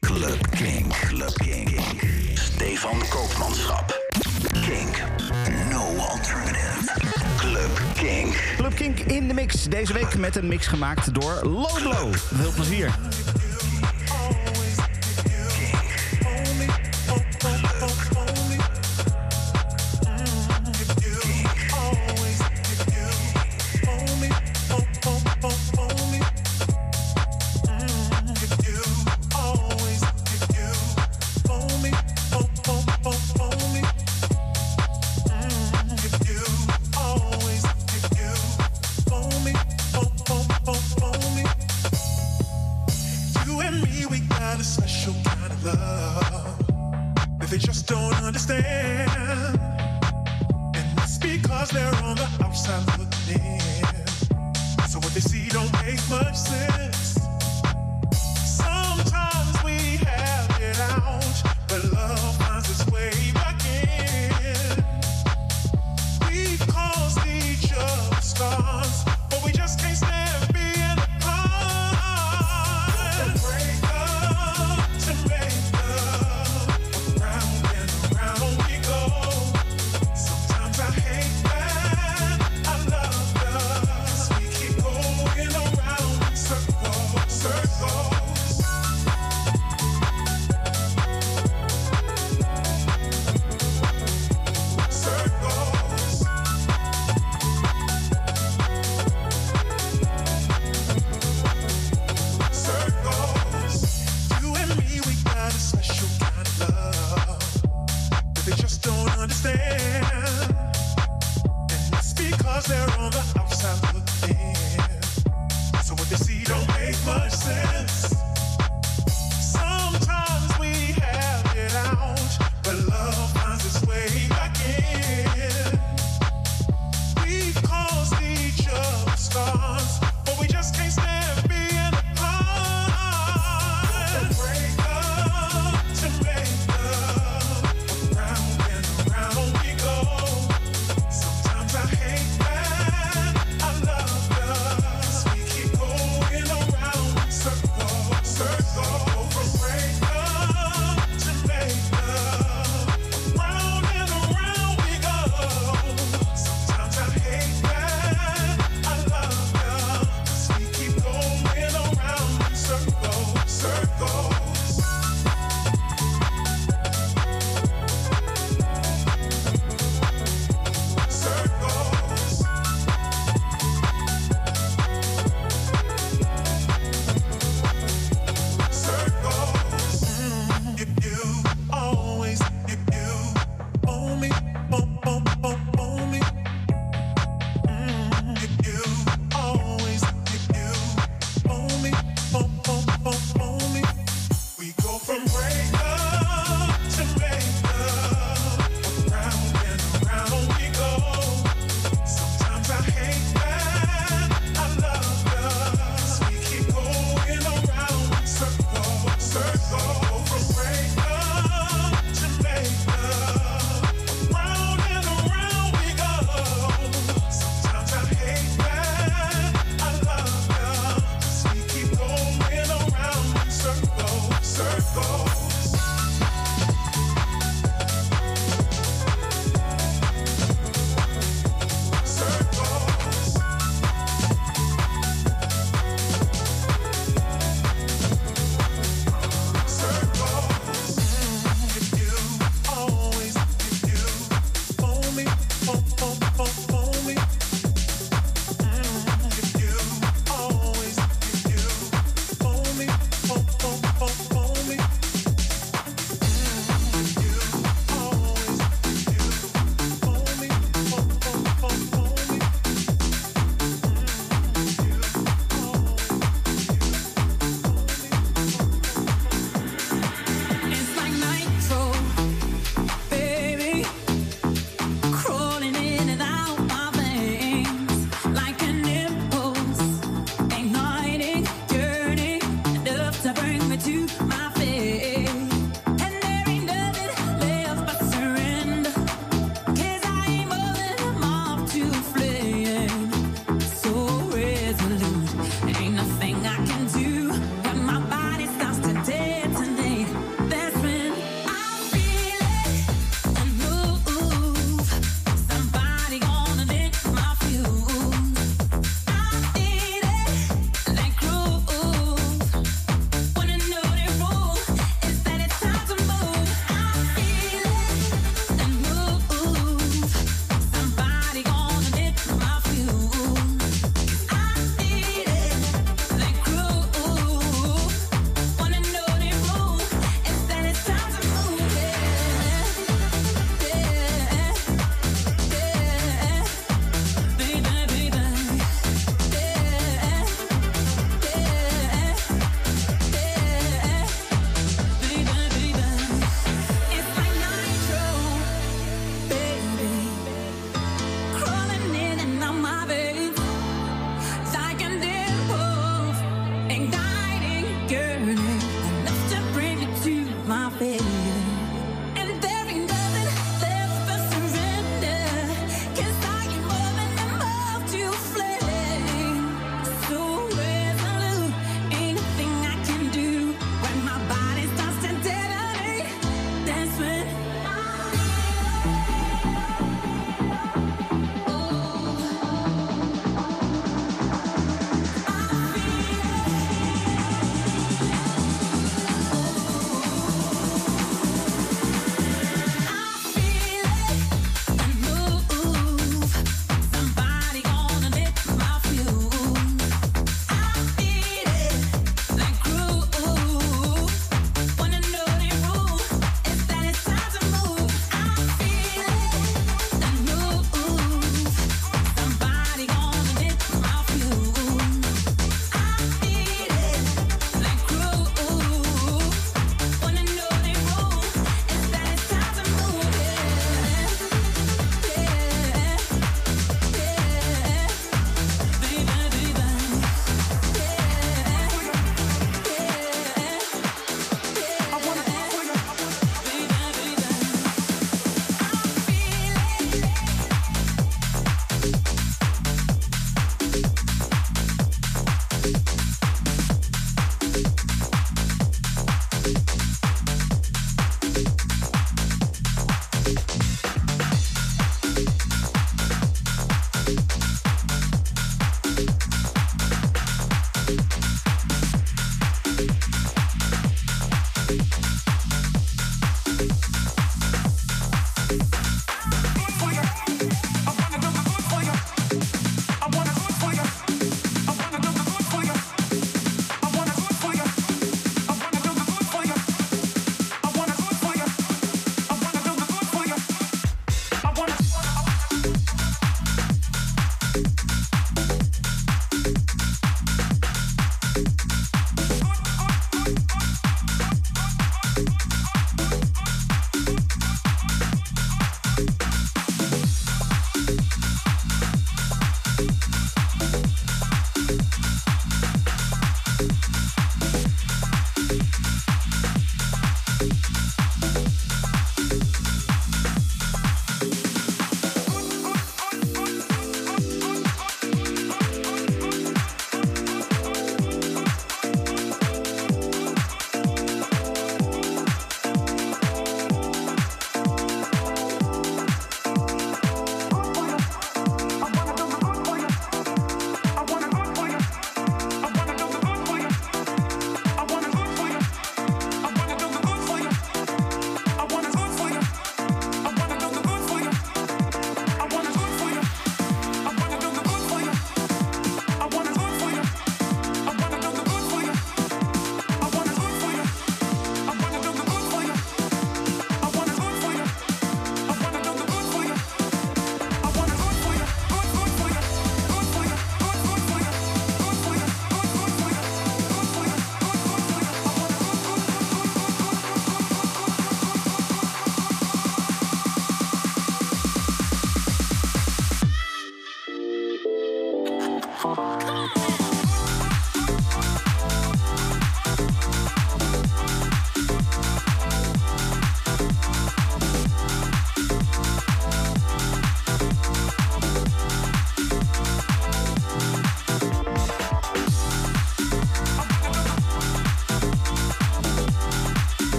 Club King. Club King. Stefan Koopmanschap. King, No alternative. Club King. Club King in de mix. Deze week met een mix gemaakt door Loblo. Veel plezier. Cause they're on the outside.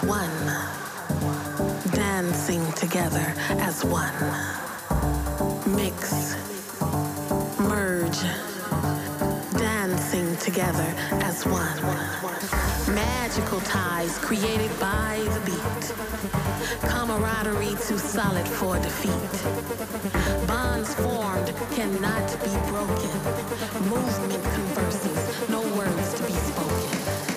As one. Dancing together as one. Mix, merge, dancing together as one. Magical ties created by the beat. Camaraderie too solid for defeat. Bonds formed cannot be broken. Movement converses, no words to be spoken.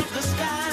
of the sky.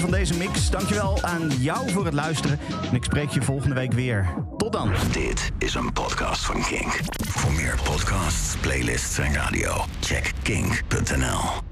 Van deze mix. Dankjewel aan jou voor het luisteren. En ik spreek je volgende week weer. Tot dan. Dit is een podcast van Kink. Voor meer podcasts, playlists en radio, check kink.nl.